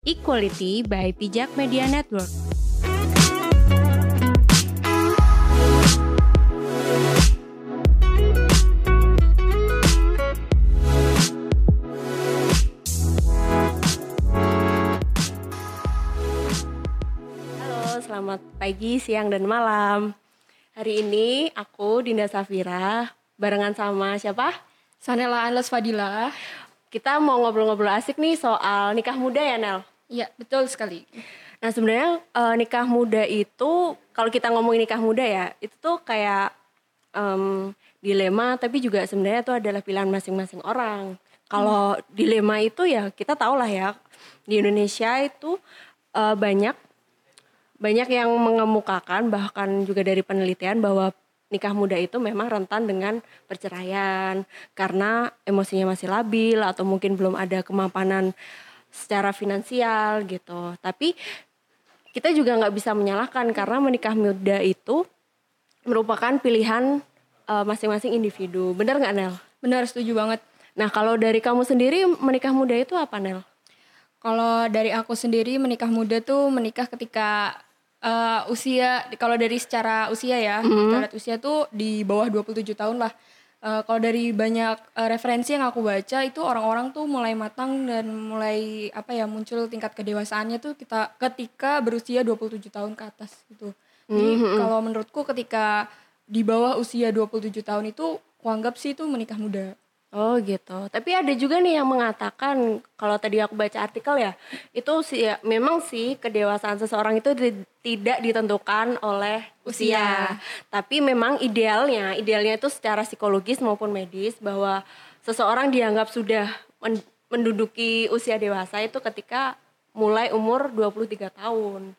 Equality by Pijak Media Network. Halo, selamat pagi, siang, dan malam. Hari ini aku Dinda Safira barengan sama siapa? Sanela Anles Fadila. Kita mau ngobrol-ngobrol asik nih soal nikah muda ya Nel. Iya, betul sekali. Nah sebenarnya eh, nikah muda itu kalau kita ngomongin nikah muda ya itu tuh kayak em, dilema tapi juga sebenarnya itu adalah pilihan masing-masing orang. Kalau dilema itu ya kita tahu lah ya di Indonesia itu eh, banyak banyak yang mengemukakan bahkan juga dari penelitian bahwa nikah muda itu memang rentan dengan perceraian karena emosinya masih labil atau mungkin belum ada kemapanan secara finansial gitu. Tapi kita juga nggak bisa menyalahkan karena menikah muda itu merupakan pilihan eh, masing-masing individu. Bener nggak Nel? Benar, setuju banget. Nah kalau dari kamu sendiri menikah muda itu apa Nel? Kalau dari aku sendiri menikah muda tuh menikah ketika eh, usia kalau dari secara usia ya, kita lihat usia tuh di bawah 27 tahun lah. Eh, kalau dari banyak eh, referensi yang aku baca itu orang-orang tuh mulai matang dan mulai apa ya muncul tingkat kedewasaannya tuh kita ketika berusia 27 tahun ke atas gitu. Jadi kalau menurutku ketika di bawah usia 27 tahun itu kuanggap sih itu menikah muda. Oh gitu. Tapi ada juga nih yang mengatakan kalau tadi aku baca artikel ya, itu sih ya, memang sih kedewasaan seseorang itu di- tidak ditentukan oleh usia. Tapi memang idealnya, idealnya itu secara psikologis maupun medis bahwa seseorang dianggap sudah men- menduduki usia dewasa itu ketika mulai umur 23 tahun.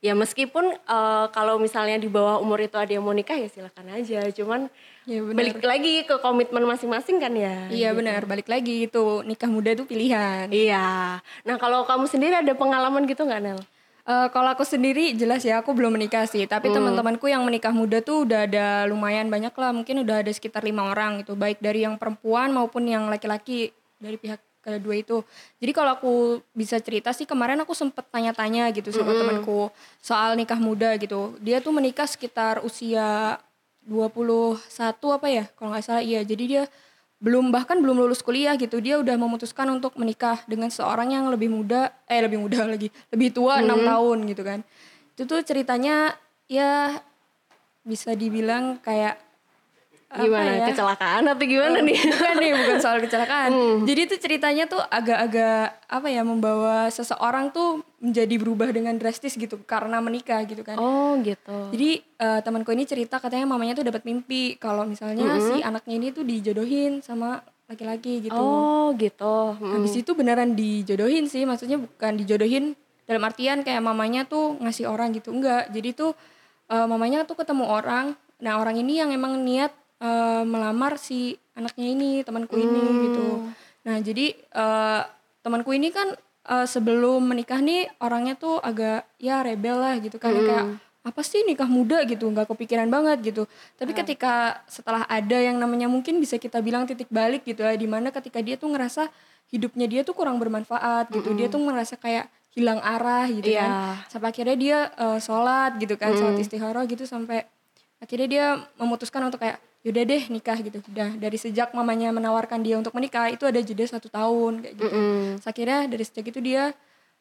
Ya meskipun eh, kalau misalnya di bawah umur itu ada yang mau nikah ya silakan aja. Cuman Ya, benar. balik lagi ke komitmen masing-masing kan ya. Iya benar, balik lagi itu nikah muda itu pilihan. Iya. Nah kalau kamu sendiri ada pengalaman gitu nggak Nel? Eh, kalau aku sendiri jelas ya aku belum menikah sih, tapi teman-temanku yang menikah muda tuh udah ada lumayan banyak lah, mungkin udah ada sekitar lima orang gitu, baik dari yang perempuan maupun yang laki-laki dari pihak kedua itu. Jadi kalau aku bisa cerita sih kemarin aku sempet tanya-tanya gitu sama temanku soal nikah muda gitu. Dia tuh menikah sekitar usia 21 apa ya kalau nggak salah iya. Jadi dia belum bahkan belum lulus kuliah gitu. Dia udah memutuskan untuk menikah dengan seorang yang lebih muda eh lebih muda lagi lebih tua enam tahun gitu kan. Itu tuh ceritanya ya bisa dibilang kayak Gimana? ya? Kecelakaan atau gimana nih? bukan nih bukan soal kecelakaan jadi itu ceritanya tuh agak-agak apa ya membawa seseorang tuh menjadi berubah dengan drastis gitu karena menikah gitu kan Oh gitu. jadi eh, temanku ini cerita katanya mamanya tuh dapat mimpi kalau misalnya si anaknya ini tuh dijodohin sama laki-laki gitu. Oh gitu. Mm. Habis itu beneran dijodohin sih, maksudnya bukan dijodohin dalam artian kayak mamanya tuh ngasih orang gitu, enggak. Jadi tuh eh, mamanya tuh ketemu orang, nah orang ini yang emang niat eh, melamar si anaknya ini, temanku ini gitu. Nah jadi eh, temanku ini kan eh, sebelum menikah nih orangnya tuh agak ya rebel lah gitu kan, kayak apa sih nikah muda? gitu. Nggak kepikiran banget gitu. Tapi ketika setelah ada yang namanya mungkin bisa kita bilang titik balik gitu ya di mana ketika dia tuh ngerasa hidupnya dia tuh kurang bermanfaat gitu. Dia tuh merasa kayak hilang arah gitu Iya. kan. Sampai akhirnya dia eh, sholat gitu kan sholat istihara gitu. Sampai akhirnya dia memutuskan untuk kayak yaudah deh nikah gitu. Udah dari sejak mamanya menawarkan dia untuk menikah itu ada jeda satu tahun kayak gitu. Terus akhirnya dari sejak itu dia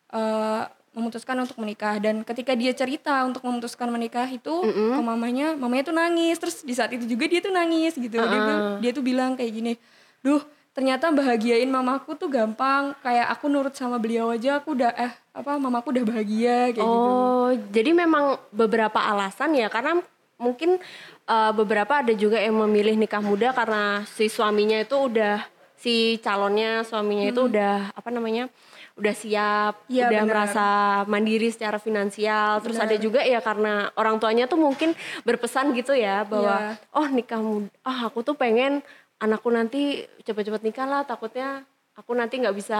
eh, memutuskan untuk menikah. Dan ketika dia cerita untuk memutuskan menikah itu ke mamanya, mamanya tuh nangis. Terus di saat itu juga dia tuh nangis gitu. Dia, bilang- dia tuh bilang kayak gini, duh ternyata bahagiain mamaku tuh gampang. Kayak aku nurut sama beliau aja aku udah eh apa mamaku udah bahagia kayak gitu. Oh jadi memang beberapa alasan ya karena mungkin eh, beberapa ada juga yang memilih nikah muda karena si suaminya itu udah si calonnya suaminya itu udah apa namanya udah siap, Iya, udah benar. merasa mandiri secara finansial. Terus ada juga ya karena orang tuanya tuh mungkin berpesan gitu ya bahwa Iya. oh nikah muda, ah aku tuh pengen anakku nanti cepet-cepet nikah lah takutnya aku nanti nggak bisa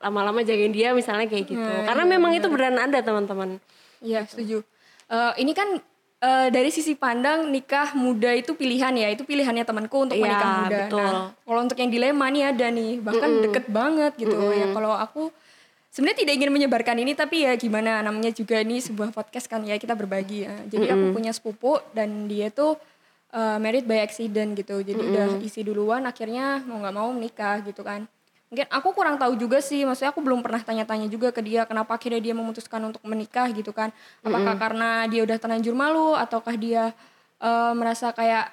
lama-lama jagain dia misalnya kayak gitu. Nah, karena memang itu beneran ada teman-teman. Iya setuju. Eh, ini kan eh, dari sisi pandang nikah muda itu pilihan ya, itu pilihannya temanku untuk Iya, menikah muda. betul. Nah, kalau untuk yang dilema nih ada nih, bahkan deket banget gitu ya. Kalau aku sebenarnya tidak ingin menyebarkan ini tapi ya gimana namanya juga ini sebuah podcast kan ya kita berbagi ya. Jadi aku punya sepupu dan dia tuh uh, married by accident gitu. Jadi udah isi duluan akhirnya mau nggak mau menikah gitu kan. Mungkin aku kurang tahu juga sih, maksudnya aku belum pernah tanya-tanya juga ke dia kenapa akhirnya dia memutuskan untuk menikah gitu kan. Apakah karena dia udah terlanjur malu ataukah dia uh, merasa kayak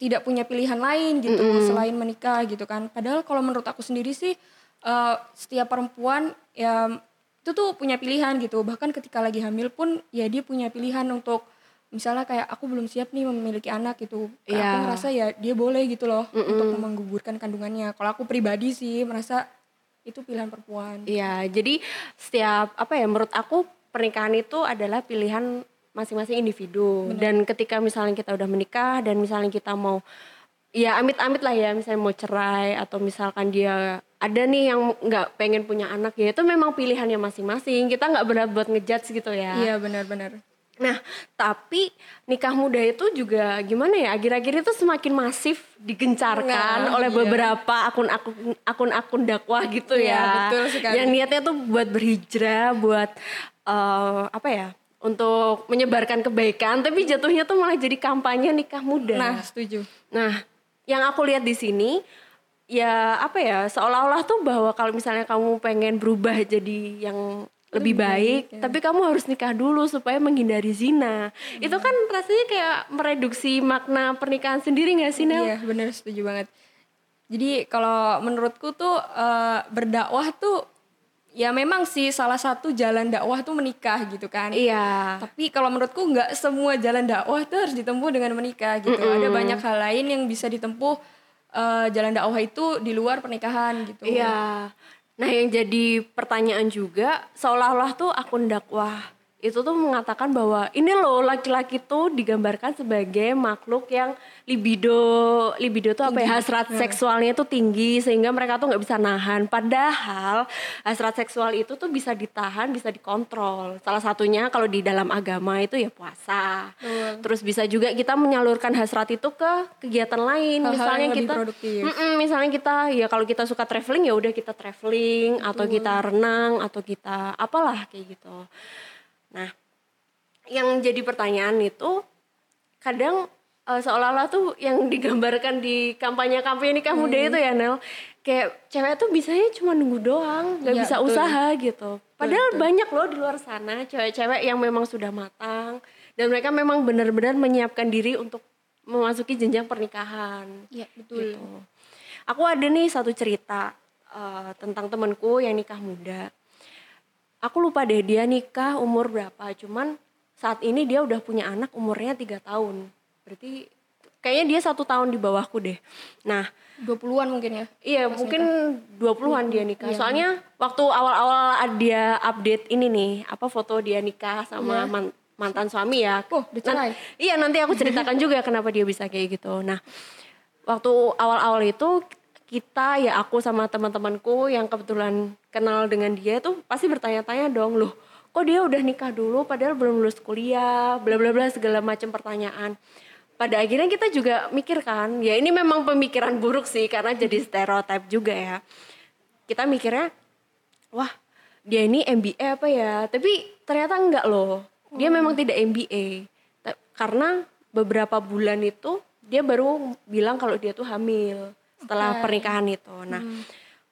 tidak punya pilihan lain gitu selain menikah gitu kan. Padahal kalau menurut aku sendiri sih uh, setiap perempuan ya itu tuh punya pilihan gitu. Bahkan ketika lagi hamil pun ya dia punya pilihan untuk misalnya kayak aku belum siap nih memiliki anak gitu. Kayak Iya. Aku ngerasa ya dia boleh gitu loh untuk menggugurkan kandungannya. Kalau aku pribadi sih merasa itu pilihan perempuan. Iya, jadi setiap apa ya menurut aku pernikahan itu adalah pilihan masing-masing individu. Dan ketika misalnya kita udah menikah dan misalnya kita mau ya amit-amit lah ya misalnya mau cerai atau misalkan dia ada nih yang nggak pengen punya anak ya itu memang pilihannya masing-masing. Kita nggak benar buat ngejudge gitu ya. Iya benar-benar. Nah, tapi nikah muda itu juga gimana ya? Akhir-akhir itu semakin masif digencarkan Nah, oleh iya. beberapa akun-akun akun-akun dakwah gitu Iya, ya. betul sekali. Yang niatnya tuh buat berhijrah, buat eh, apa ya? Untuk menyebarkan kebaikan, tapi jatuhnya tuh malah jadi kampanye nikah muda. Nah, setuju. Nah, yang aku lihat di sini ya apa ya seolah-olah tuh bahwa kalau misalnya kamu pengen berubah jadi yang lebih baik, tapi kamu harus nikah dulu supaya menghindari zina. Itu kan rasanya kayak mereduksi makna pernikahan sendiri gak sih, Nel? Iya benar setuju banget. Jadi kalau menurutku tuh eh, berdakwah tuh ya memang sih salah satu jalan dakwah tuh menikah gitu kan. Iya. Tapi kalau menurutku nggak semua jalan dakwah tuh harus ditempuh dengan menikah gitu. Ada banyak hal lain yang bisa ditempuh eh, jalan dakwah itu di luar pernikahan gitu. Iya. Nah, yang jadi pertanyaan juga seolah-olah tuh akun dakwah itu tuh mengatakan bahwa ini loh laki-laki tuh digambarkan sebagai makhluk yang libido libido tuh apa ya hasrat seksualnya tuh tinggi sehingga mereka tuh nggak bisa nahan. Padahal hasrat seksual itu tuh bisa ditahan bisa dikontrol. Salah satunya kalau di dalam agama itu ya puasa. Terus bisa juga kita menyalurkan hasrat itu ke kegiatan lain. Hal-hal misalnya yang lebih kita produktif. Mm-mm, misalnya kita ya kalau kita suka traveling ya udah kita traveling atau kita renang atau kita apalah kayak gitu. Nah, yang jadi pertanyaan itu kadang eh, seolah-olah tuh yang digambarkan di kampanye-kampanye nikah muda itu ya Nel kayak cewek tuh bisanya cuma nunggu doang nggak Iya, bisa betul. usaha gitu padahal banyak loh di luar sana cewek-cewek yang memang sudah matang dan mereka memang benar-benar menyiapkan diri untuk memasuki jenjang pernikahan Iya betul. gitu. Aku ada nih satu cerita eh, tentang temanku yang nikah muda. Aku lupa deh dia nikah umur berapa, cuman saat ini dia udah punya anak umurnya tiga tahun. Berarti kayaknya dia satu tahun di bawahku deh. Nah, 20-an mungkin ya. iya mungkin 20-an dia nikah. Soalnya waktu awal-awal dia update ini nih, apa foto dia nikah sama man- mantan suami ya. Oh, udah Nan- cerai. iya, nanti aku ceritakan juga kenapa dia bisa kayak gitu. Nah, waktu awal-awal itu kita ya aku sama teman-temanku yang kebetulan kenal dengan dia tuh pasti bertanya-tanya dong loh kok dia udah nikah dulu padahal belum lulus kuliah? Bla bla bla segala macam pertanyaan. Pada akhirnya kita juga mikir kan ya ini memang pemikiran buruk sih karena jadi stereotip juga ya. Kita mikirnya wah dia ini MBA apa ya? Tapi ternyata enggak loh. Dia memang tidak MBA karena beberapa bulan itu dia baru bilang kalau dia tuh hamil setelah pernikahan itu nah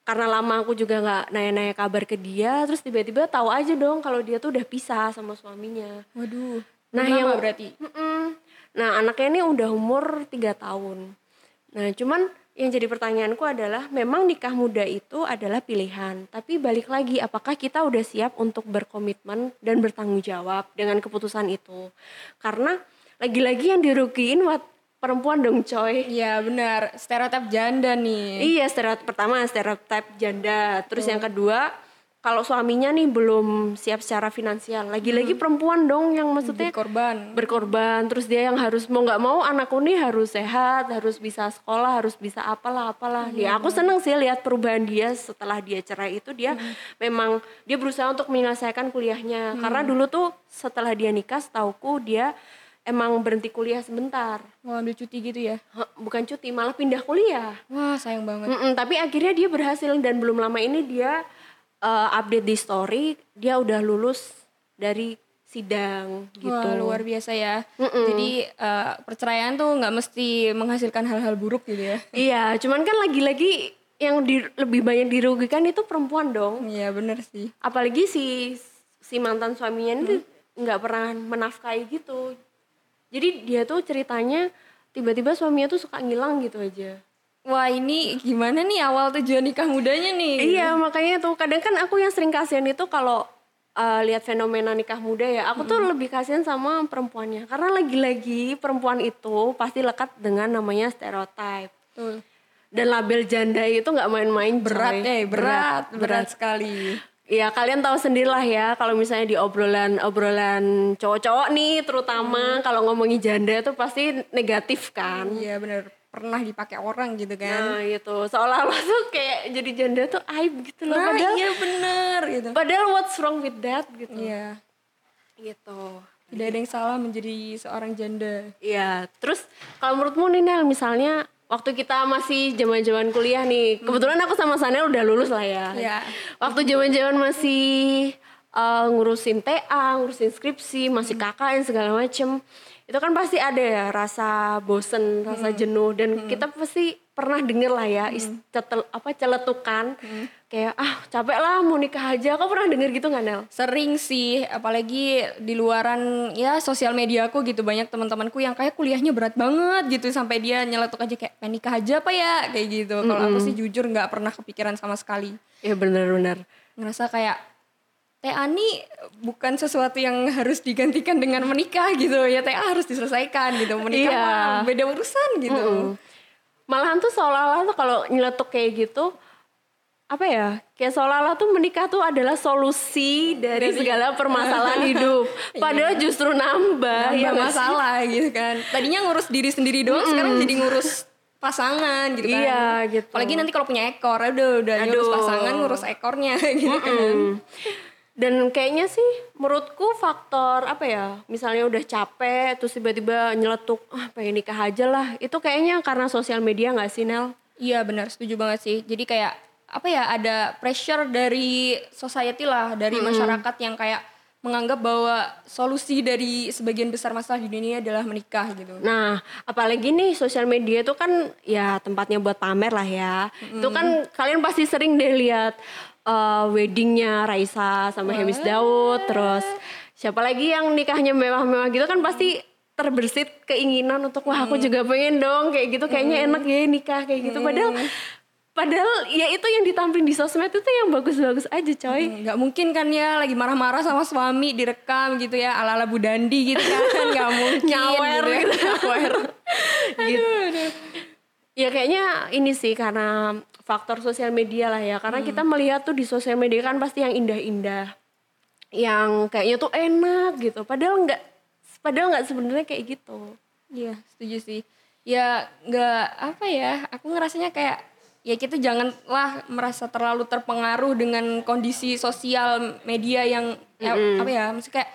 karena lama aku juga nggak nanya-nanya kabar ke dia terus tiba-tiba tahu aja dong kalau dia tuh udah pisah sama suaminya Waduh. Nah, yang- berarti. Mm-mm. Nah, anaknya ini udah umur 3 tahun. Nah, cuman yang jadi pertanyaanku adalah memang nikah muda itu adalah pilihan, tapi balik lagi apakah kita udah siap untuk berkomitmen dan bertanggung jawab dengan keputusan itu? Karena lagi-lagi yang dirugiin perempuan dong, coy. Iya benar. Stereotip janda nih. Iya, stereotip pertama stereotip janda. Terus yang kedua, kalau suaminya nih belum siap secara finansial, lagi-lagi perempuan dong yang maksudnya Jadi korban. berkorban terus dia yang harus mau nggak mau anakku nih harus sehat harus bisa sekolah harus bisa apalah apalah ya aku seneng sih lihat perubahan dia setelah dia cerai itu dia memang dia berusaha untuk menyelesaikan kuliahnya karena dulu tuh setelah dia nikah setauku dia emang berhenti kuliah sebentar Mau ambil cuti gitu ya. Bukan cuti malah pindah kuliah Wah sayang banget. Mm-mm, tapi akhirnya dia berhasil dan belum lama ini dia eh, update di story dia udah lulus dari sidang gitu. Wah, luar biasa ya. Jadi eh, perceraian tuh nggak mesti menghasilkan hal-hal buruk gitu ya. Iya, cuman kan lagi-lagi yang di- lebih banyak dirugikan itu perempuan dong. Iya bener sih. Apalagi si si mantan suaminya ini nggak pernah menafkahi gitu. Jadi dia tuh ceritanya tiba-tiba suaminya tuh suka ngilang gitu aja. Wah ini gimana nih awal tujuan nikah mudanya nih? Iya makanya tuh kadang kan aku yang sering kasihan itu kalau uh, lihat fenomena nikah muda ya aku tuh lebih kasihan sama perempuannya karena lagi-lagi perempuan itu pasti lekat dengan namanya stereotype dan label janda itu nggak main-main Berat coy. eh, berat, berat, sekali. Ya kalian tahu sendirilah ya kalau misalnya di obrolan obrolan cowok-cowok nih terutama kalau ngomongin janda itu pasti negatif kan. Iya bener, pernah dipakai orang gitu kan. Nah gitu seolah-olah tuh kayak jadi janda tuh aib gitu loh. Nah, Padahal iya bener gitu. padahal what's wrong with that gitu. Iya, Gitu. tidak ada yang salah menjadi seorang janda. Iya, terus kalau menurutmu nih Nel, misalnya waktu kita masih zaman-zaman kuliah nih, kebetulan aku sama Sanel udah lulus lah ya. Iya. Waktu zaman-zaman masih eh, ngurusin TA, ngurusin skripsi, masih KKN segala macem, itu kan pasti ada ya rasa bosen, rasa jenuh, dan kita pasti pernah denger lah ya, cetel- apa celetukan, kayak ah capek lah mau nikah aja. Kau pernah denger gitu nggak Nel? Sering sih, apalagi di luaran ya sosial media aku gitu banyak teman-temanku yang kayak kuliahnya berat banget gitu sampai dia nyeletuk aja kayak pengen nikah aja apa ya kayak gitu. Kalau aku sih jujur nggak pernah kepikiran sama sekali. Ya bener-bener. Ngerasa kayak Teh Ani bukan sesuatu yang harus digantikan dengan menikah gitu ya TA harus diselesaikan gitu menikah Iya. mah beda urusan gitu malahan tuh seolah-olah tuh kalau nyeletuk kayak gitu apa ya kayak seolah-olah tuh menikah tuh adalah solusi dari segala permasalahan hidup padahal justru nambah, Nambah ya nggak sih? masalah gitu kan tadinya ngurus diri sendiri doang sekarang jadi ngurus pasangan gitu kan Iya, gitu. apalagi nanti kalau punya ekor aduh udah ngurus Aduh. pasangan ngurus ekornya gitu kan Hmm. dan kayaknya sih menurutku faktor apa ya misalnya udah capek terus tiba-tiba nyeletuk ah pengen nikah aja lah itu kayaknya karena sosial media nggak sih Nel Iya benar setuju banget sih. Jadi kayak apa ya ada pressure dari society lah dari masyarakat yang kayak menganggap bahwa solusi dari sebagian besar masalah di dunia adalah menikah gitu. Nah, apalagi nih sosial media itu kan ya tempatnya buat pamer lah ya. Itu kan kalian pasti sering deh lihat uh, weddingnya Raisa sama Hemis Daud, terus siapa lagi yang nikahnya mewah-mewah gitu kan pasti terbersit keinginan untuk wah aku juga pengen dong kayak gitu. Kayaknya enak ya nikah kayak gitu. Padahal padahal ya itu yang ditampilin di sosmed itu yang bagus-bagus aja coy nggak mungkin kan ya lagi marah-marah sama suami direkam gitu ya ala-ala Bu Dandi gitu kan nggak mungkin Nyawer gitu, ya. gitu. Nyawer. gitu. Ya kayaknya ini sih karena faktor sosial media lah ya. Karena kita melihat tuh di sosial media kan pasti yang indah-indah. Yang kayaknya tuh enak gitu. Padahal nggak padahal nggak sebenarnya kayak gitu. Iya setuju sih ya nggak apa ya aku ngerasanya kayak ya kita janganlah merasa terlalu terpengaruh dengan kondisi sosial media yang ya, apa ya maksudnya kayak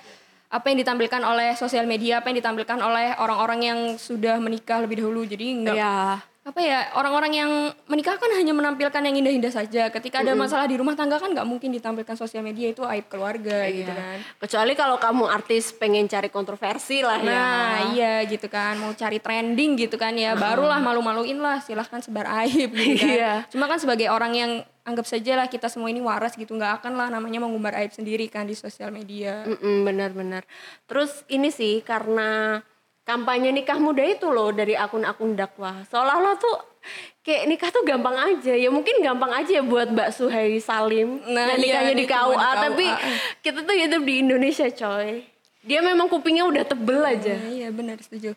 apa yang ditampilkan oleh sosial media apa yang ditampilkan oleh orang-orang yang sudah menikah lebih dahulu jadi nggak Ya. Apa ya orang-orang yang menikah kan hanya menampilkan yang indah-indah saja ketika ada masalah di rumah tangga kan nggak mungkin ditampilkan sosial media itu aib keluarga gitu Iya. kan Kecuali kalau kamu artis pengen cari kontroversi lah ya. Nah iya gitu kan mau cari trending gitu kan ya barulah malu-maluin lah silahkan sebar aib gitu kan. Iya. Cuma kan sebagai orang yang anggap saja lah kita semua ini waras gitu nggak akan lah namanya mengumbar aib sendiri kan di sosial media. Mm-mm, benar-benar. Terus ini sih karena kampanye nikah muda itu loh dari akun-akun dakwah. Seolah-olah tuh kayak nikah tuh gampang aja. Ya mungkin gampang aja buat Mbak Suhai Salim Nah, yang iya, nikahnya di dia cuma KUA, di KUA. tapi kita tuh hidup di Indonesia coy. Dia memang kupingnya udah tebel aja. Nah, iya benar setuju.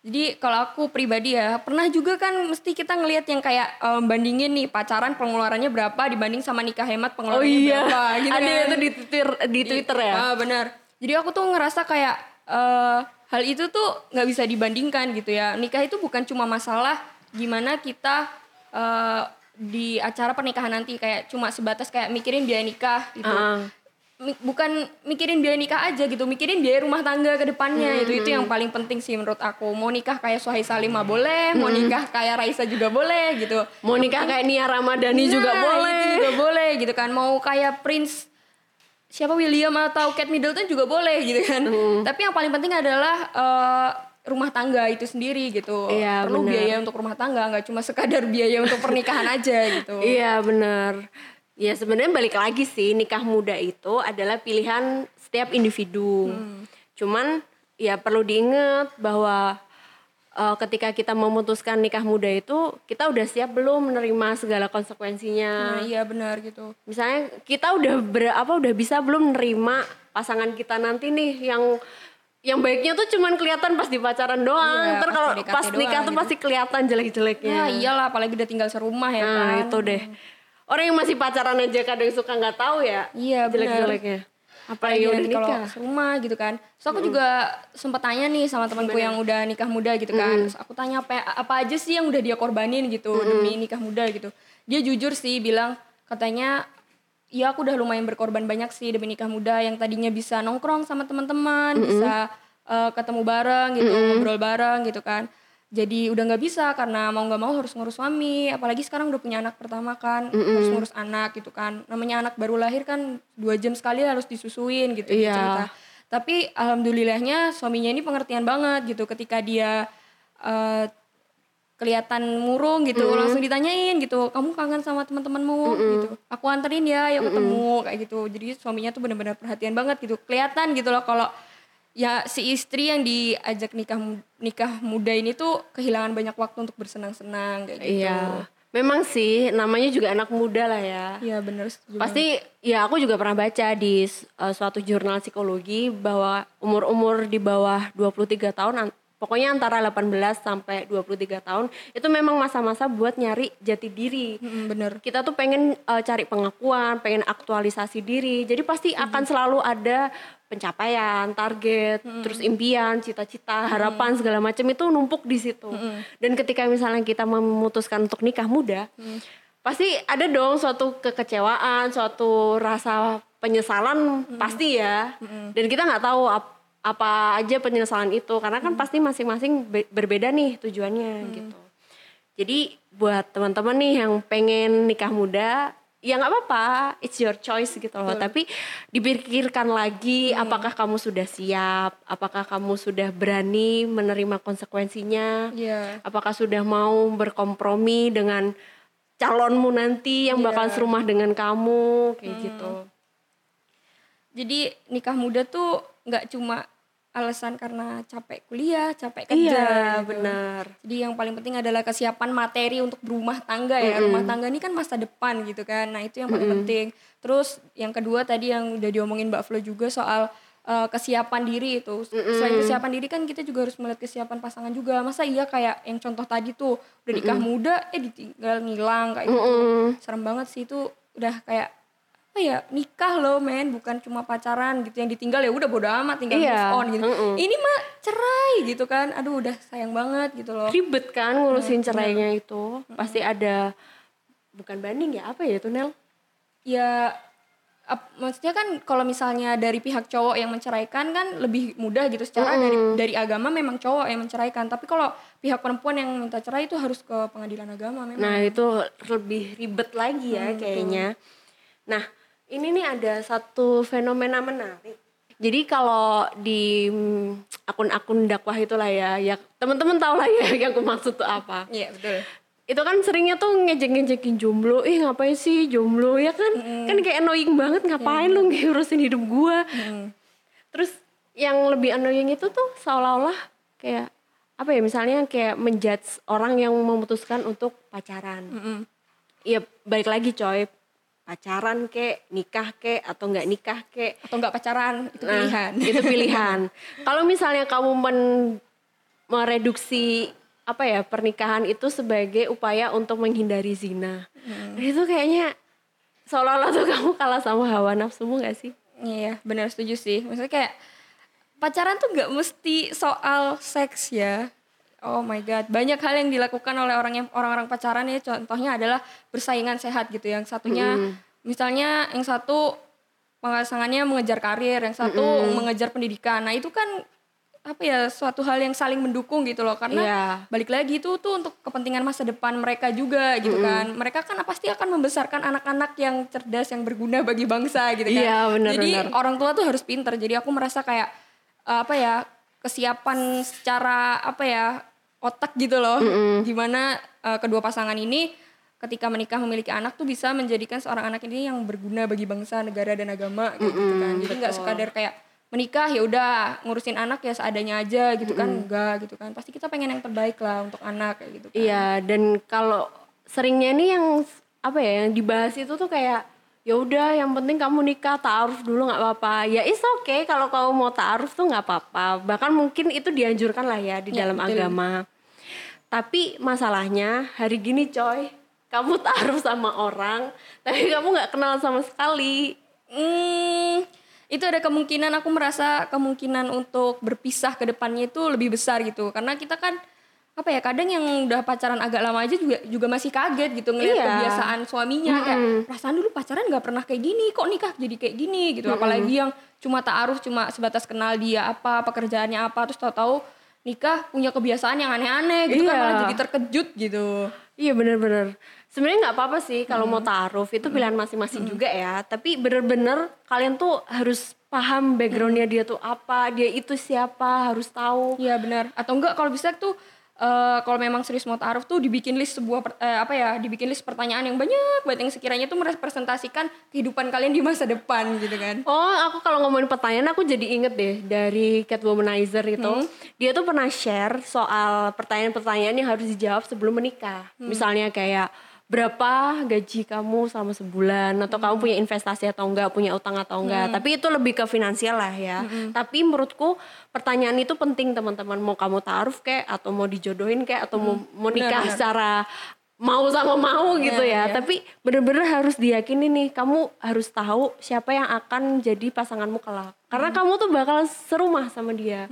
Jadi kalau aku pribadi ya pernah juga kan mesti kita ngelihat yang kayak em, bandingin nih pacaran pengeluarannya berapa dibanding sama nikah hemat Oh pengeluarannya iya, berapa gitu ada kan. itu di Twitter, di Twitter ya. Ah benar. Jadi aku tuh ngerasa kayak eh, hal itu tuh nggak bisa dibandingkan gitu ya. Nikah itu bukan cuma masalah gimana kita eh, di acara pernikahan nanti kayak cuma sebatas kayak mikirin biaya nikah gitu. Ah. mi- bukan mikirin biaya nikah aja gitu, mikirin biaya rumah tangga ke depannya. Itu itu yang paling penting sih menurut aku. Mau nikah kayak Suhai Salimah boleh, mau nikah kayak Raisa juga boleh gitu. Mau nikah kayak Nia Ramadhani juga Nah, boleh. Itu juga boleh gitu kan. Mau kayak Prince siapa William atau Kate Middleton juga boleh gitu kan. Hmm. Tapi yang paling penting adalah eh, rumah tangga itu sendiri gitu. Iya, Perlu benar. biaya untuk rumah tangga, nggak cuma sekadar biaya untuk pernikahan aja gitu. Iya benar. Ya sebenarnya balik lagi sih nikah muda itu adalah pilihan setiap individu. Cuman ya perlu diingat bahwa eh, ketika kita memutuskan nikah muda itu kita udah siap belum menerima segala konsekuensinya. Nah, iya benar gitu. Misalnya kita udah ber, apa udah bisa belum menerima pasangan kita nanti nih yang yang baiknya tuh cuman kelihatan pas di pacaran doang. Iya, Ntar pas kalau pas nikah doang tuh gitu. pasti kelihatan jelek-jeleknya. Ya iyalah apalagi udah tinggal serumah ya Nah kan. itu deh. Orang yang masih pacaran aja kadang suka nggak tahu ya. Iya, benar. Jelek-jeleknya. Apalagi udah kalau nikah. serumah gitu kan. So aku juga sempat tanya nih sama temanku yang udah nikah muda gitu kan. Terus aku tanya apa apa aja sih yang udah dia korbanin gitu demi nikah muda gitu. Dia jujur sih bilang katanya ya aku udah lumayan berkorban banyak sih demi nikah muda yang tadinya bisa nongkrong sama teman-teman, bisa eh, ketemu bareng gitu, ngobrol bareng gitu kan. Jadi udah nggak bisa karena mau nggak mau harus ngurus suami, apalagi sekarang udah punya anak pertama kan, harus ngurus anak gitu kan. Namanya anak baru lahir kan dua jam sekali harus disusuin gitu dia Iya. cerita. Tapi alhamdulillahnya suaminya ini pengertian banget gitu. Ketika dia eh, kelihatan murung gitu langsung ditanyain gitu kamu kangen sama teman-temanmu? Gitu. Aku anterin ya yuk ketemu kayak gitu. Jadi suaminya tuh benar-benar perhatian banget gitu. Kelihatan gitu loh kalau ya si istri yang diajak nikah nikah muda ini tuh kehilangan banyak waktu untuk bersenang-senang kayak gitu Iya. Memang sih namanya juga anak muda lah ya. iya setuju Pasti ya aku juga pernah baca di uh, suatu jurnal psikologi bahwa umur-umur di bawah 23 tahun an- pokoknya antara 18 sampai 23 tahun itu memang masa-masa buat nyari jati diri. Mm, bener kita tuh pengen uh, cari pengakuan, pengen aktualisasi diri. Jadi pasti akan selalu ada pencapaian, target, terus impian, cita-cita, harapan segala macam itu numpuk di situ. Dan ketika misalnya kita memutuskan untuk nikah muda, pasti ada dong suatu kekecewaan, suatu rasa penyesalan pasti ya. Dan kita nggak tahu ap- apa aja penyesalan itu karena kan pasti masing-masing be- berbeda nih tujuannya gitu. Jadi buat teman-teman nih yang pengen nikah muda, ya nggak apa-apa, it's your choice gitu loh. Tapi dipikirkan lagi, apakah kamu sudah siap, apakah kamu sudah berani menerima konsekuensinya, Iya. apakah sudah mau berkompromi dengan calonmu nanti yang bakal serumah dengan kamu, kayak gitu. jadi nikah muda tuh nggak cuma alasan karena capek kuliah capek kerja Iya, gitu. benar. Jadi yang paling penting adalah kesiapan materi untuk berumah tangga ya. Rumah tangga ini kan masa depan gitu kan. Nah, itu yang paling penting. Terus yang kedua tadi yang udah diomongin Mbak Flo juga soal eh, kesiapan diri itu. Selain kesiapan diri kan kita juga harus melihat kesiapan pasangan juga. Masa iya kayak yang contoh tadi tuh udah nikah muda eh ditinggal ngilang kayak gitu. Serem banget sih itu udah kayak apa ya nikah loh men. Bukan cuma pacaran gitu yang ditinggal ya udah bodo amat tinggal Iya, move on gitu. Ini mah cerai gitu kan. Aduh udah sayang banget gitu loh. Ribet kan ngurusin cerainya itu. Pasti ada bukan banding ya, apa ya itu Nel? ya ap- maksudnya kan kalau misalnya dari pihak cowok yang menceraikan kan lebih mudah gitu. Secara dari dari agama memang cowok yang menceraikan. Tapi kalau pihak perempuan yang minta cerai itu harus ke pengadilan agama memang. Nah itu lebih ribet lagi ya kayaknya. Nah ini nih ada satu fenomena menarik. Jadi kalau di mm, akun-akun dakwah itulah ya, ya teman-teman tahu lah ya yang aku maksud tuh apa. iya betul Itu kan seringnya tuh ngejek-ngejekin jomblo, ih ngapain sih jomblo ya kan? Kan kayak annoying banget ngapain lu ngurusin hidup gua. Terus yang lebih annoying itu tuh seolah-olah kayak apa ya misalnya kayak menjudge orang yang memutuskan untuk pacaran. Iya balik lagi coy pacaran kek nikah kek atau nggak nikah kek. Atau enggak pacaran itu Nah, pilihan. itu pilihan. Kalau misalnya kamu men- mereduksi apa ya pernikahan itu sebagai upaya untuk menghindari zina. Nah, itu kayaknya seolah-olah tuh kamu kalah sama hawa nafsumu gak sih? Iya, benar setuju sih. Maksudnya kayak pacaran tuh nggak mesti soal seks ya. Oh my god, banyak hal yang dilakukan oleh orang yang orang-orang pacaran ya. Contohnya adalah bersaingan sehat gitu. Yang satunya, misalnya yang satu pasangannya mengejar karir, yang satu mengejar pendidikan. Nah itu kan apa ya suatu hal yang saling mendukung gitu loh karena Iya. balik lagi itu tuh untuk kepentingan masa depan mereka juga gitu kan mereka kan pasti akan membesarkan anak-anak yang cerdas yang berguna bagi bangsa gitu kan Iya, benar, jadi benar. orang tua tuh harus pinter jadi aku merasa kayak apa ya kesiapan secara apa ya otak gitu loh. Gimana eh, kedua pasangan ini ketika menikah memiliki anak tuh bisa menjadikan seorang anak ini yang berguna bagi bangsa negara dan agama gitu, kan. Jadi nggak sekadar kayak menikah ya udah ngurusin anak ya seadanya aja gitu kan. Enggak gitu kan. Pasti kita pengen yang terbaik lah untuk anak kayak gitu kan. Iya, dan kalau seringnya nih yang apa ya yang dibahas itu tuh kayak ya udah yang penting kamu nikah taaruf dulu nggak apa-apa. Ya is okay kalau kamu mau taaruf tuh nggak apa-apa. Bahkan mungkin itu dianjurkan lah ya di Ya, dalam betul. agama. Tapi masalahnya hari gini coy kamu taaruf sama orang tapi kamu nggak kenal sama sekali. Hmm, itu ada kemungkinan aku merasa kemungkinan untuk berpisah ke depannya itu lebih besar gitu. Karena kita kan apa ya kadang yang udah pacaran agak lama aja juga juga masih kaget gitu ngeliat Iya. kebiasaan suaminya kayak perasaan dulu pacaran nggak pernah kayak gini kok nikah jadi kayak gini gitu apalagi yang cuma taaruf cuma sebatas kenal dia apa pekerjaannya apa terus tahu-tahu nikah punya kebiasaan yang aneh-aneh gitu kan Iya. malah jadi terkejut gitu Iya bener-bener. Sebenarnya nggak apa-apa sih kalau mau taaruf itu pilihan masing-masing juga ya. Tapi bener-bener kalian tuh harus paham backgroundnya dia tuh apa, dia itu siapa, harus tahu. Iya benar. Atau enggak kalau bisa tuh eh, kalau memang serius mau taruh tuh dibikin list sebuah per- eh, apa ya dibikin list pertanyaan yang banyak banget yang sekiranya tuh merepresentasikan kehidupan kalian di masa depan gitu kan. Oh, aku kalau ngomongin pertanyaan aku jadi inget deh dari Catwomanizer itu. Dia tuh pernah share soal pertanyaan-pertanyaan yang harus dijawab sebelum menikah. Misalnya kayak berapa gaji kamu selama sebulan atau kamu punya investasi atau enggak, punya utang atau enggak. Tapi itu lebih ke finansial lah ya. Tapi menurutku pertanyaan itu penting teman-teman. Mau kamu taruh kayak atau mau dijodohin kayak atau mau, mau nikah Benar, benar. secara mau sama mau gitu ya. Iya, iya. Tapi bener-bener harus diyakini nih, kamu harus tahu siapa yang akan jadi pasanganmu kelak. Karena Hmm. kamu tuh bakal serumah sama dia.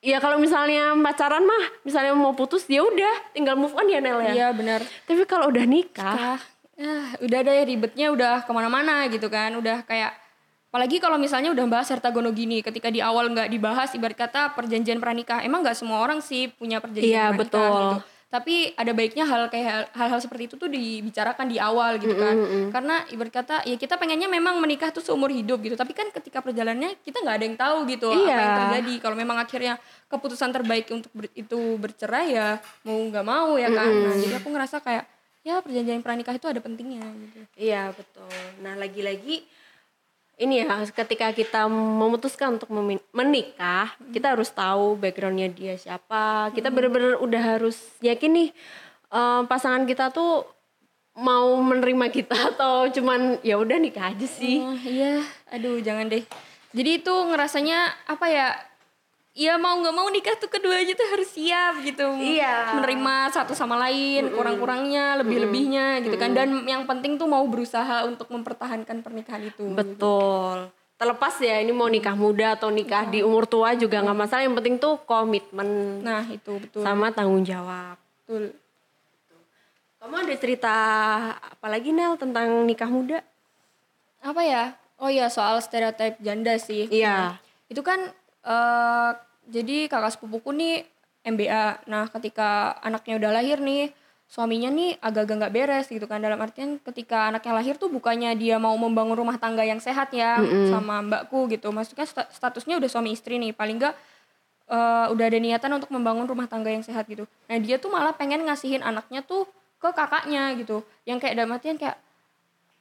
Ya kalau misalnya pacaran mah, misalnya mau putus ya udah, tinggal move on ya Nel ya. Iya benar. Tapi kalau udah nikah, Ah, ya, udah ada ya ribetnya udah ke mana-mana gitu kan. Udah kayak apalagi kalau misalnya udah bahas harta gono gini ketika di awal nggak dibahas ibarat kata perjanjian pranikah emang nggak semua orang sih punya perjanjian Iya, pranikah betul. gitu tapi ada baiknya hal kayak hal- hal-hal seperti itu tuh dibicarakan di awal gitu kan. karena ibarat kata ya kita pengennya memang menikah tuh seumur hidup gitu. Tapi kan ketika perjalanannya kita nggak ada yang tahu gitu apa Iya. yang terjadi. Kalau memang akhirnya keputusan terbaik untuk ber- itu bercerai ya mau nggak mau ya kan. Nah jadi aku ngerasa kayak ya perjanjian pranikah itu ada pentingnya gitu. Iya betul. Nah lagi-lagi ini ya, ketika kita memutuskan untuk menikah, kita harus tahu backgroundnya dia siapa. Kita bener-bener udah harus yakin nih eh, pasangan kita tuh mau menerima kita atau cuman ya udah nikah aja sih. Oh, iya aduh jangan deh jadi itu ngerasanya apa ya Iya mau nggak mau nikah tuh keduanya tuh harus siap gitu Iya. menerima satu sama lain kurang-kurangnya lebih-lebihnya gitu kan dan yang penting tuh mau berusaha untuk mempertahankan pernikahan itu Betul. Terlepas ya ini mau nikah muda atau nikah di umur tua juga nggak masalah. Yang penting tuh komitmen nah itu betul sama tanggung jawab. betul Kamu ada cerita apa lagi Nel tentang nikah muda? apa ya oh iya soal stereotip janda sih Iya. itu kan eh jadi kakak sepupuku nih MBA nah ketika anaknya udah lahir nih suaminya nih agak-agak nggak beres gitu kan. Dalam artian ketika anaknya lahir tuh bukannya dia mau membangun rumah tangga yang sehat ya sama mbakku gitu. Maksudnya sta- statusnya udah suami istri nih. Paling nggak eh, udah ada niatan untuk membangun rumah tangga yang sehat gitu. Nah dia tuh malah pengen ngasihin anaknya tuh ke kakaknya gitu. Yang kayak dalam artian kayak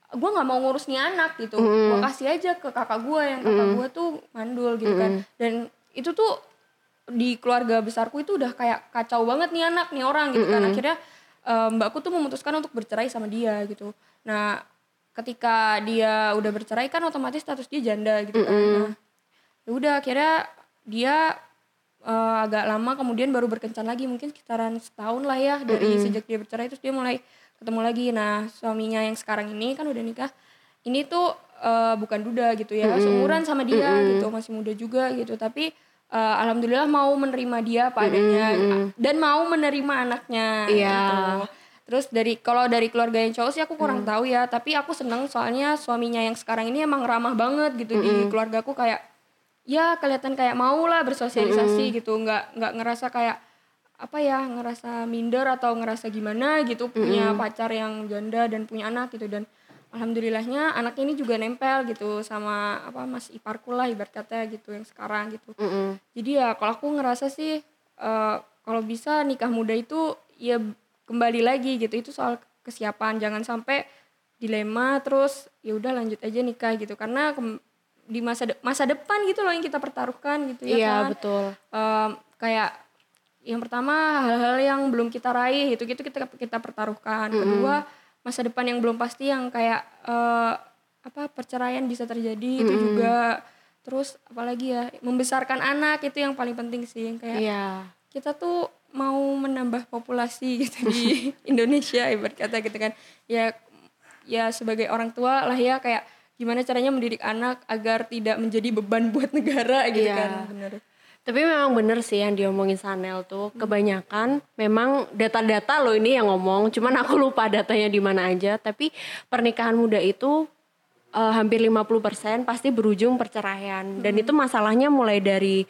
gue nggak mau ngurus nih anak gitu. Gue kasih aja ke kakak gue yang kakak gue tuh mandul gitu kan. Dan itu tuh di keluarga besarku itu udah kayak kacau banget nih anak nih orang gitu kan. Akhirnya eh, mbakku tuh memutuskan untuk bercerai sama dia gitu. Nah ketika dia udah bercerai kan otomatis status dia janda gitu kan. Nah ya udah akhirnya dia eh, agak lama kemudian baru berkencan lagi. Mungkin sekitaran setahun lah ya dari sejak dia bercerai. Terus dia mulai ketemu lagi nah suaminya yang sekarang ini kan udah nikah ini tuh eh, bukan duda gitu ya seumuran sama dia gitu masih muda juga gitu tapi eh, alhamdulillah mau menerima dia apa adanya dan mau menerima anaknya Iya. gitu. Terus dari kalau dari keluarga yang cowok sih aku kurang Hmm. tahu ya, tapi aku seneng soalnya suaminya yang sekarang ini emang ramah banget gitu di Hmm. keluargaku kayak ya kelihatan kayak mau lah bersosialisasi Hmm. gitu, nggak nggak ngerasa kayak apa ya ngerasa minder atau ngerasa gimana gitu punya Hmm. pacar yang janda dan punya anak gitu dan alhamdulillahnya anak ini juga nempel gitu sama apa mas iparku lah ibarat kata gitu yang sekarang gitu Mm-mm. jadi ya kalau aku ngerasa sih eh, kalau bisa nikah muda itu ya kembali lagi gitu itu soal kesiapan jangan sampai dilema terus ya udah lanjut aja nikah gitu karena di masa de- masa depan gitu loh yang kita pertaruhkan gitu ya Iya kan betul. Em, kayak yang pertama hal-hal yang belum kita raih itu gitu kita kita pertaruhkan. Kedua masa depan yang belum pasti yang kayak eh, apa perceraian bisa terjadi itu juga. Terus apalagi ya membesarkan anak itu yang paling penting sih yang kayak Iya. kita tuh mau menambah populasi gitu di Indonesia ibarat kata gitu kan. Ya ya sebagai orang tua lah ya kayak gimana caranya mendidik anak agar tidak menjadi beban buat negara gitu Iya. kan bener Tapi memang bener sih yang diomongin Sanel tuh kebanyakan memang data-data loh ini yang ngomong. Cuman aku lupa datanya di mana aja. Tapi pernikahan muda itu eh, hampir 50% pasti berujung perceraian. Dan itu masalahnya mulai dari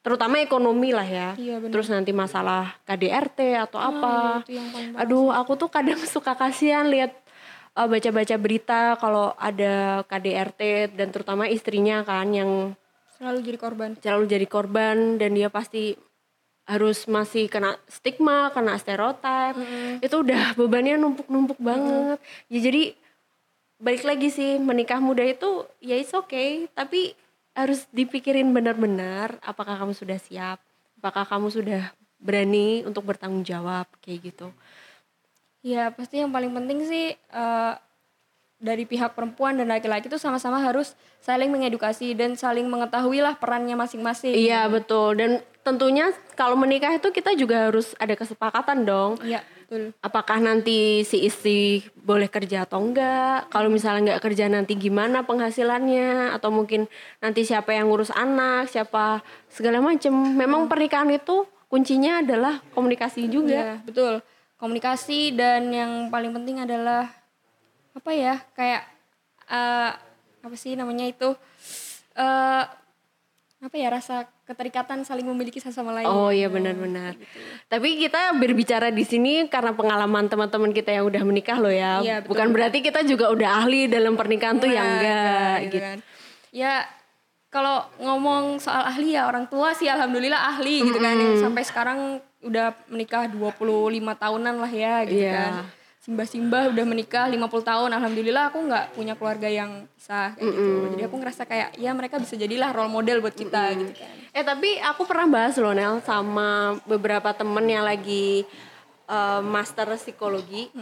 terutama ekonomi lah ya. Iya, bener. Terus nanti masalah KDRT atau apa. itu yang paling Aduh, aku tuh kadang suka kasihan lihat eh, baca-baca berita kalau ada KDRT dan terutama istrinya kan yang selalu jadi korban selalu jadi korban dan dia pasti harus masih kena stigma, kena stereotip. Itu udah bebannya numpuk-numpuk banget. Ya jadi balik lagi sih menikah muda itu ya it's okay, tapi harus dipikirin benar-benar apakah kamu sudah siap, apakah kamu sudah berani untuk bertanggung jawab kayak gitu. ya pasti yang paling penting sih eh, dari pihak perempuan dan laki-laki itu sama-sama harus saling mengedukasi dan saling mengetahui lah perannya masing-masing. Iya betul. Dan tentunya kalau menikah itu kita juga harus ada kesepakatan dong. iya betul. Apakah nanti si istri boleh kerja atau enggak? Kalau misalnya nggak kerja nanti gimana penghasilannya? Atau mungkin nanti siapa yang ngurus anak siapa segala macem. Memang pernikahan itu kuncinya adalah komunikasi juga. Iya, betul. Komunikasi dan yang paling penting adalah apa ya? Kayak eh, apa sih namanya itu? eh apa ya? Rasa keterikatan saling memiliki satu sama lain. oh iya benar-benar tapi kita berbicara di sini karena pengalaman teman-teman kita yang udah menikah loh ya Iya, betul. bukan berarti kita juga udah ahli dalam pernikahan tuh ya Nah, enggak gitu, kan. Ya kalau ngomong soal ahli ya orang tua sih alhamdulillah ahli gitu kan yang sampai sekarang udah menikah 25 tahunan lah ya gitu Iya. kan. Simbah-simbah udah menikah 50 tahun alhamdulillah aku nggak punya keluarga yang pisah kayak gitu. Jadi aku ngerasa kayak ya mereka bisa jadilah role model buat kita gitu kan. Eh tapi aku pernah bahas loh Nel sama beberapa temen yang lagi eh, master psikologi.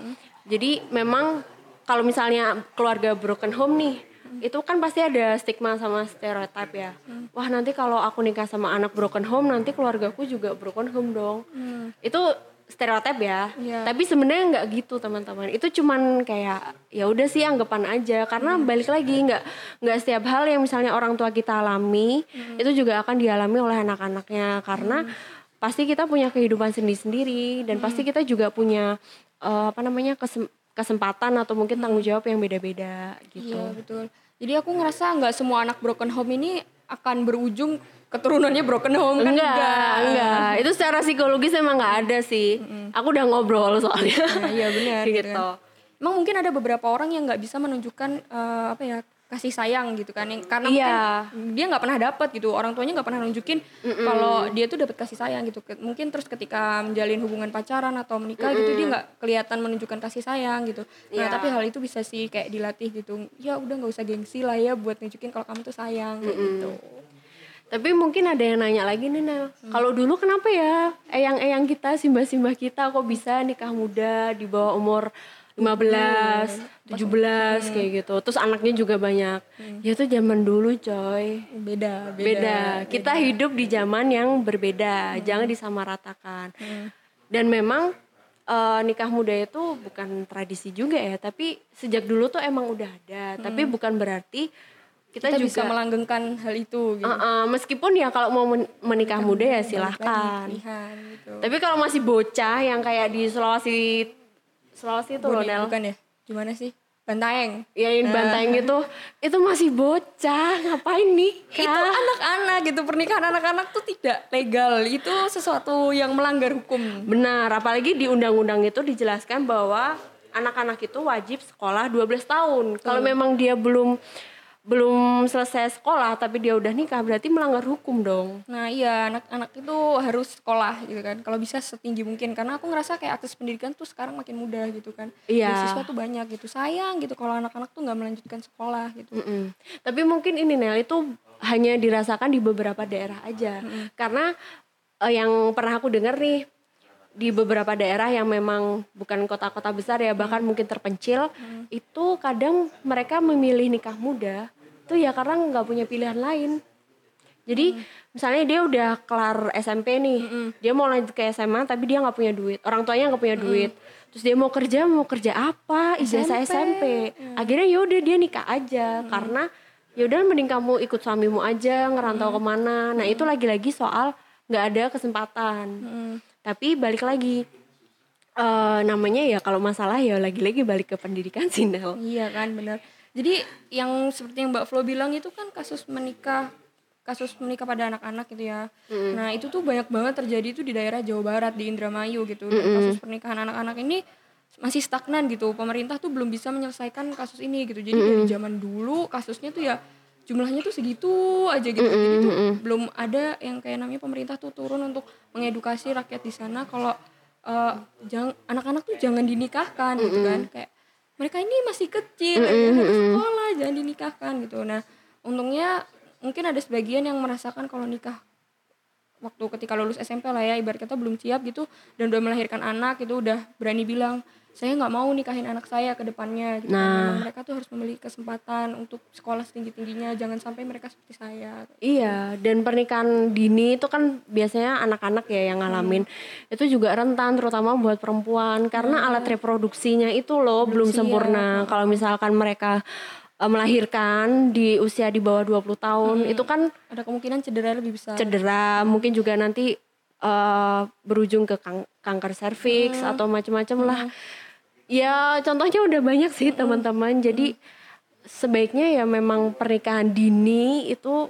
Jadi memang kalau misalnya keluarga broken home nih, itu kan pasti ada stigma sama stereotip ya. Wah nanti kalau aku nikah sama anak broken home, nanti keluargaku juga broken home dong. Itu stereotip ya. Iya. Tapi sebenarnya nggak gitu teman-teman. Itu cuman kayak ya udah sih anggapan aja. Karena balik lagi nggak nggak setiap hal yang misalnya orang tua kita alami itu juga akan dialami oleh anak-anaknya. Karena pasti kita punya kehidupan sendiri-sendiri dan pasti kita juga punya eh, apa namanya kesem- kesempatan atau mungkin tanggung jawab yang beda-beda gitu. Iya betul. Jadi aku ngerasa nggak semua anak broken home ini akan berujung keturunannya broken home kan enggak, enggak. Itu secara psikologis emang nggak ada sih. Aku udah ngobrol soalnya. Iya benar gitu. kan. Emang mungkin ada beberapa orang yang nggak bisa menunjukkan eh, apa ya kasih sayang gitu kan. Yang karena Iya. mungkin dia nggak pernah dapat gitu. Orang tuanya nggak pernah nunjukin kalau dia tuh dapat kasih sayang gitu. Mungkin terus ketika menjalin hubungan pacaran atau menikah gitu dia nggak kelihatan menunjukkan kasih sayang gitu. Nah Iya. tapi hal itu bisa sih kayak dilatih gitu. Ya udah nggak usah gengsi lah ya buat nunjukin kalau kamu tuh sayang kayak gitu. Tapi mungkin ada yang nanya lagi nih Nel. Kalau dulu kenapa ya eyang-eyang kita, simbah-simbah kita kok bisa nikah muda di bawah umur 15, 17 kayak gitu. Terus anaknya juga banyak. Ya itu zaman dulu coy. beda Beda. Kita hidup di zaman yang berbeda. Jangan disamaratakan. Dan memang eh, nikah muda itu bukan tradisi juga ya, tapi sejak dulu tuh emang udah ada. Tapi bukan berarti kita, kita juga bisa melanggengkan hal itu gitu. Uh, uh, meskipun ya kalau mau men- menikah muda ya silahkan. Gitu. Tapi kalau masih bocah yang kayak di Sulawesi Sulawesi itu loh Nel. bukan ya? Gimana sih? Bantaeng. Ya ini banteng gitu. Itu masih bocah, ngapain nikah? Itu anak-anak gitu pernikahan anak-anak tuh tidak legal. Itu sesuatu yang melanggar hukum. Benar, apalagi di undang-undang itu dijelaskan bahwa anak-anak itu wajib sekolah 12 tahun. Kalau memang dia belum belum selesai sekolah tapi dia udah nikah berarti melanggar hukum dong. Nah iya anak-anak itu harus sekolah gitu kan. Kalau bisa setinggi mungkin karena aku ngerasa kayak akses pendidikan tuh sekarang makin mudah gitu kan. Iya. Beasiswa tuh banyak gitu. Sayang gitu kalau anak-anak tuh nggak melanjutkan sekolah gitu. Mm-mm. Tapi mungkin ini Nel itu hanya dirasakan di beberapa daerah aja. Karena eh, yang pernah aku dengar nih di beberapa daerah yang memang bukan kota-kota besar ya bahkan mungkin terpencil itu kadang mereka memilih nikah muda tuh ya karena nggak punya pilihan lain. Jadi misalnya dia udah kelar SMP nih, dia mau lanjut ke SMA tapi dia nggak punya duit, orang tuanya nggak punya duit, terus dia mau kerja mau kerja apa, ijazah SMP, akhirnya yaudah dia nikah aja. Karena yaudah mending kamu ikut suamimu aja ngerantau ke mana, nah itu lagi-lagi soal nggak ada kesempatan, tapi balik lagi eh, namanya ya kalau masalah ya lagi-lagi balik ke pendidikan sih Nel. Iya kan benar. Jadi yang seperti yang Mbak Flo bilang itu kan kasus menikah kasus menikah pada anak-anak gitu ya. Nah, itu tuh banyak banget terjadi itu di daerah Jawa Barat di Indramayu gitu. Dan kasus pernikahan anak-anak ini masih stagnan gitu. Pemerintah tuh belum bisa menyelesaikan kasus ini gitu. Jadi dari zaman dulu kasusnya tuh ya jumlahnya tuh segitu aja gitu. Jadi tuh belum ada yang kayak namanya pemerintah tuh turun untuk mengedukasi rakyat di sana kalau jangan anak-anak tuh jangan dinikahkan gitu kan. Kayak mereka ini masih kecil, mereka harus sekolah, jangan dinikahkan gitu. Nah, untungnya mungkin ada sebagian yang merasakan kalau nikah waktu ketika lulus SMP lah ya, ibarat kata belum siap gitu dan udah melahirkan anak itu udah berani bilang saya nggak mau nikahin anak saya ke depannya gitu. kan. Nah. Memang mereka tuh harus memiliki kesempatan untuk sekolah setinggi tingginya, jangan sampai mereka seperti saya. Iya, dan pernikahan dini itu kan biasanya anak-anak ya yang ngalamin. Itu juga rentan terutama buat perempuan karena alat reproduksinya itu loh belum sempurna. Kalau misalkan mereka eh, melahirkan di usia di bawah 20 tahun itu kan Ada kemungkinan cedera lebih besar. cedera, mungkin juga nanti eh, berujung ke kang- kanker serviks atau macam-macam lah. Ya, contohnya udah banyak sih teman-teman. Jadi sebaiknya ya memang pernikahan dini itu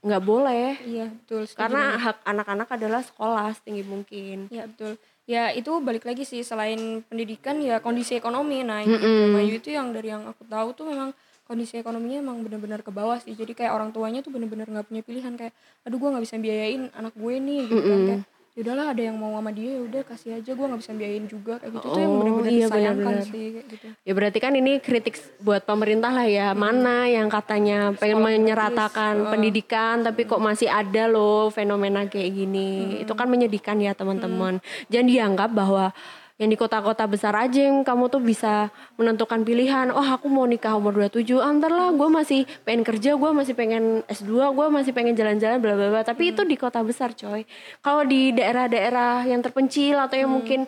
nggak boleh Iya, betul. karena hak anak-anak adalah sekolah setinggi mungkin. Ya betul. Ya itu balik lagi sih selain pendidikan ya kondisi ekonomi. Nah ini Indramayu itu yang dari yang aku tahu tuh memang kondisi ekonominya emang benar-benar ke bawah sih. Jadi kayak orang tuanya tuh benar-benar nggak punya pilihan kayak, aduh gue nggak bisa biayain anak gue nih gitu kan kayak yaudahlah ada yang mau sama dia ya udah kasih aja gue nggak bisa biayain juga kayak gitu tuh yang Oh, benar-benar iya, disayangkan benar-benar. sih kayak gitu. Ya berarti kan ini kritik buat pemerintah lah ya. Mana yang katanya pengen menyeratakan pendidikan tapi kok masih ada loh fenomena kayak gini. Itu kan menyedihkan ya teman-teman. Jangan dianggap bahwa yang di kota-kota besar aja yang kamu tuh bisa menentukan pilihan. Oh aku mau nikah umur 27, antar lah gue masih pengen kerja, gue masih pengen S2, gue masih pengen jalan-jalan bla bla bla. Tapi itu di kota besar coy. Kalau di daerah-daerah yang terpencil atau yang mungkin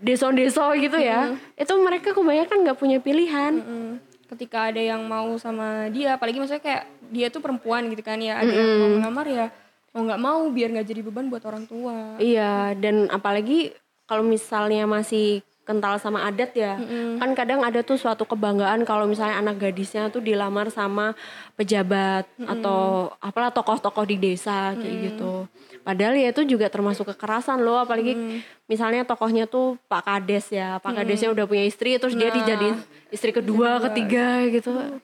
deso-deso gitu ya, itu mereka kebanyakan nggak punya pilihan. Mm. Ketika ada yang mau sama dia, apalagi maksudnya kayak dia tuh perempuan gitu kan ya, ada yang mau melamar ya mau nggak mau biar nggak jadi beban buat orang tua. Iya, dan apalagi kalau misalnya masih kental sama adat ya, kan kadang ada tuh suatu kebanggaan kalau misalnya anak gadisnya tuh dilamar sama pejabat atau apalah tokoh-tokoh di desa kayak gitu. Padahal ya itu juga termasuk kekerasan loh, apalagi misalnya tokohnya tuh Pak Kades ya, Pak Kadesnya udah punya istri, terus dia dijadiin istri kedua, ketiga gitu.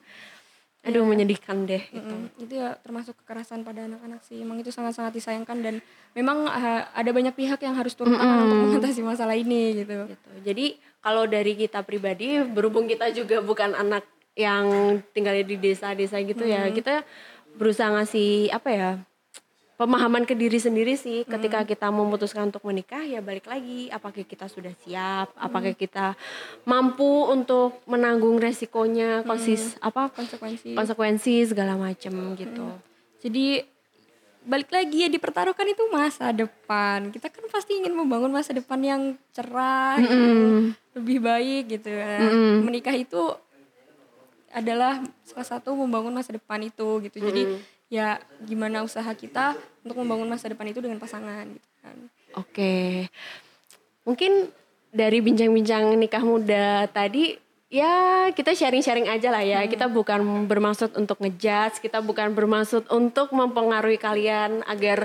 Aduh menyedihkan deh. Gitu. Mm, itu ya termasuk kekerasan pada anak-anak sih. Emang itu sangat-sangat disayangkan dan memang ah, ada banyak pihak yang harus turun tangan untuk mengatasi masalah ini gitu. gitu. Jadi kalau dari kita pribadi berhubung kita juga bukan anak yang tinggal di desa-desa gitu ya, kita berusaha ngasih apa ya? Pemahaman ke diri sendiri sih. Ketika kita memutuskan untuk menikah ya balik lagi apakah kita sudah siap? Apakah kita mampu untuk menanggung resikonya konsis apa? Konsekuensi. konsekuensi segala macem gitu. Jadi balik lagi ya dipertaruhkan itu masa depan. Kita kan pasti ingin membangun masa depan yang cerah, yang lebih baik gitu. ya. Menikah itu adalah salah satu membangun masa depan itu gitu. Jadi ya gimana usaha kita untuk membangun masa depan itu dengan pasangan gitu kan. Oke, mungkin dari bincang-bincang nikah muda tadi ya kita sharing-sharing aja lah ya. Kita bukan bermaksud untuk ngejudge, kita bukan bermaksud untuk mempengaruhi kalian agar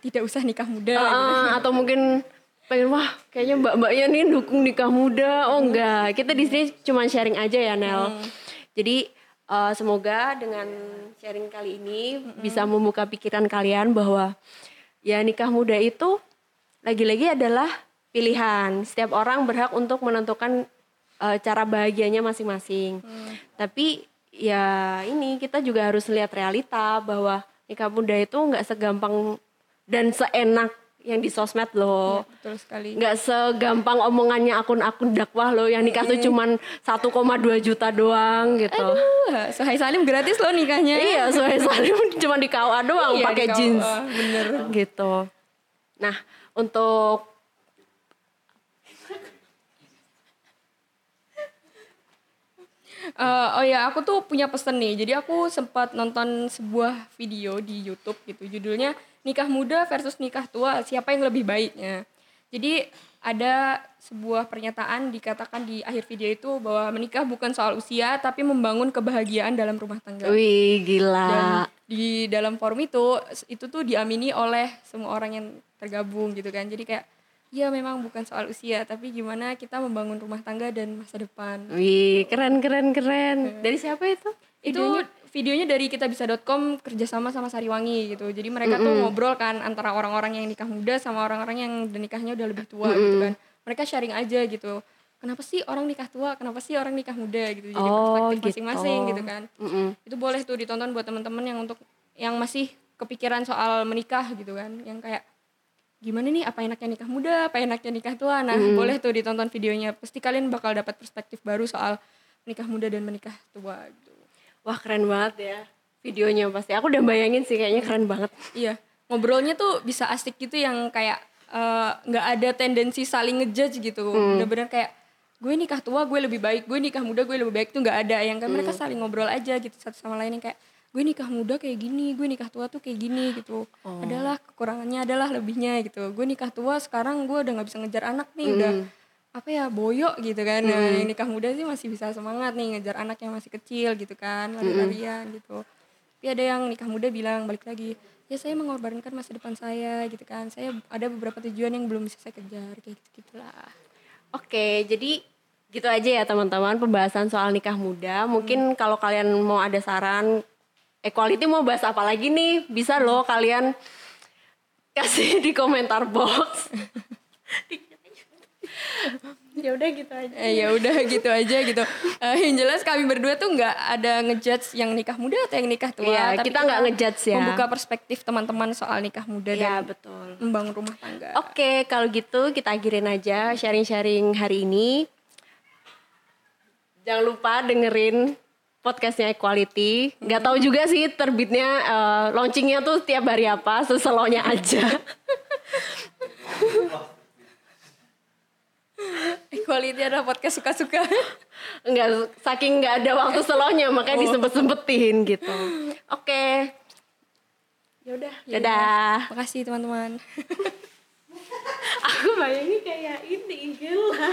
Tidak usah nikah muda. uh, atau mungkin pengen wah kayaknya mbak-mbaknya nih dukung nikah muda. Oh enggak, kita di sini cuma sharing aja ya Nel. Jadi uh, semoga dengan sharing kali ini bisa membuka pikiran kalian bahwa ya nikah muda itu lagi-lagi adalah pilihan. Setiap orang berhak untuk menentukan uh, cara bahagianya masing-masing. Tapi ya ini kita juga harus lihat realita bahwa nikah muda itu nggak segampang dan seenak yang di sosmed loh. Betul sekali. Nggak segampang omongannya akun-akun dakwah loh yang nikah tuh cuman 1,2 juta doang gitu. Wah, Sohai Salim gratis loh nikahnya. Iya, soalnya Salim cuma di KUA doang Iya, pakai jeans. bener. Gitu. Nah, untuk Eh, oh ya, aku tuh punya pesen nih. Jadi aku sempat nonton sebuah video di YouTube gitu. Judulnya Nikah Muda versus Nikah Tua, siapa yang lebih baiknya. Jadi ada sebuah pernyataan dikatakan di akhir video itu bahwa menikah bukan soal usia tapi membangun kebahagiaan dalam rumah tangga. wih Dan gila. di dalam forum itu itu tuh diamini oleh semua orang yang tergabung gitu kan. Jadi kayak ya memang bukan soal usia tapi gimana kita membangun rumah tangga dan masa depan. Wih, keren keren keren. Dari siapa itu? itu videonya dari kitabisa.com kerjasama sama Sariwangi gitu. Jadi mereka tuh ngobrol kan antara orang-orang yang nikah muda sama orang-orang yang udah nikahnya udah lebih tua gitu kan. Mereka sharing aja gitu. Kenapa sih orang nikah tua? Kenapa sih orang nikah muda gitu? Jadi Oh, perspektif masing-masing gitu. gitu kan. Mm-mm. itu boleh tuh ditonton buat teman-teman yang untuk yang masih kepikiran soal menikah gitu kan. Yang kayak gimana nih? Apa enaknya nikah muda? Apa enaknya nikah tua? Nah boleh tuh ditonton videonya. Pasti kalian bakal dapat perspektif baru soal menikah muda dan menikah tua gitu Wah, keren banget ya. Videonya pasti. Aku udah bayangin sih kayaknya keren banget. Iya, ngobrolnya tuh bisa asik gitu yang kayak eh, nggak ada tendensi saling ngejudge gitu. Bener-bener kayak gue nikah tua gue lebih baik, gue nikah muda gue lebih baik tuh nggak ada yang kan mereka saling ngobrol aja gitu satu sama lain yang kayak gue nikah muda kayak gini, gue nikah tua tuh kayak gini gitu. Adalah kekurangannya, adalah lebihnya gitu. Gue nikah tua sekarang gue udah nggak bisa ngejar anak nih, udah apa ya boyok gitu kan. Nah, yang nikah muda sih masih bisa semangat nih ngejar anak yang masih kecil gitu kan, lari-larian gitu. Tapi ada yang nikah muda bilang balik lagi, ya saya mengorbankan masa depan saya gitu kan. Saya ada beberapa tujuan yang belum bisa saya kejar kayak gitu gitulah. Oke, jadi gitu aja ya teman-teman pembahasan soal nikah muda. Mungkin kalau kalian mau ada saran equality mau bahas apa lagi nih, bisa loh kalian kasih di komentar box. ya udah gitu aja. Eh, ya udah gitu aja gitu. Eh, yang jelas kami berdua tuh nggak ada ngejudge yang nikah muda atau yang nikah tua. Iya, tapi kita nggak ngejudge ya. Membuka perspektif teman-teman soal nikah muda Ya dan betul. membangun rumah tangga. Oke, kalau gitu kita akhirin aja sharing-sharing hari ini. Jangan lupa dengerin podcastnya Equality. Gak tahu juga sih terbitnya, eh, launchingnya tuh tiap hari apa, seselonya aja. Equality adalah podcast suka-suka. Enggak, saking nggak ada waktu selonya, makanya disempet-sempetin gitu. Oke. Yaudah, dadah. Makasih teman-teman. Aku bayangin kayak ini, gila.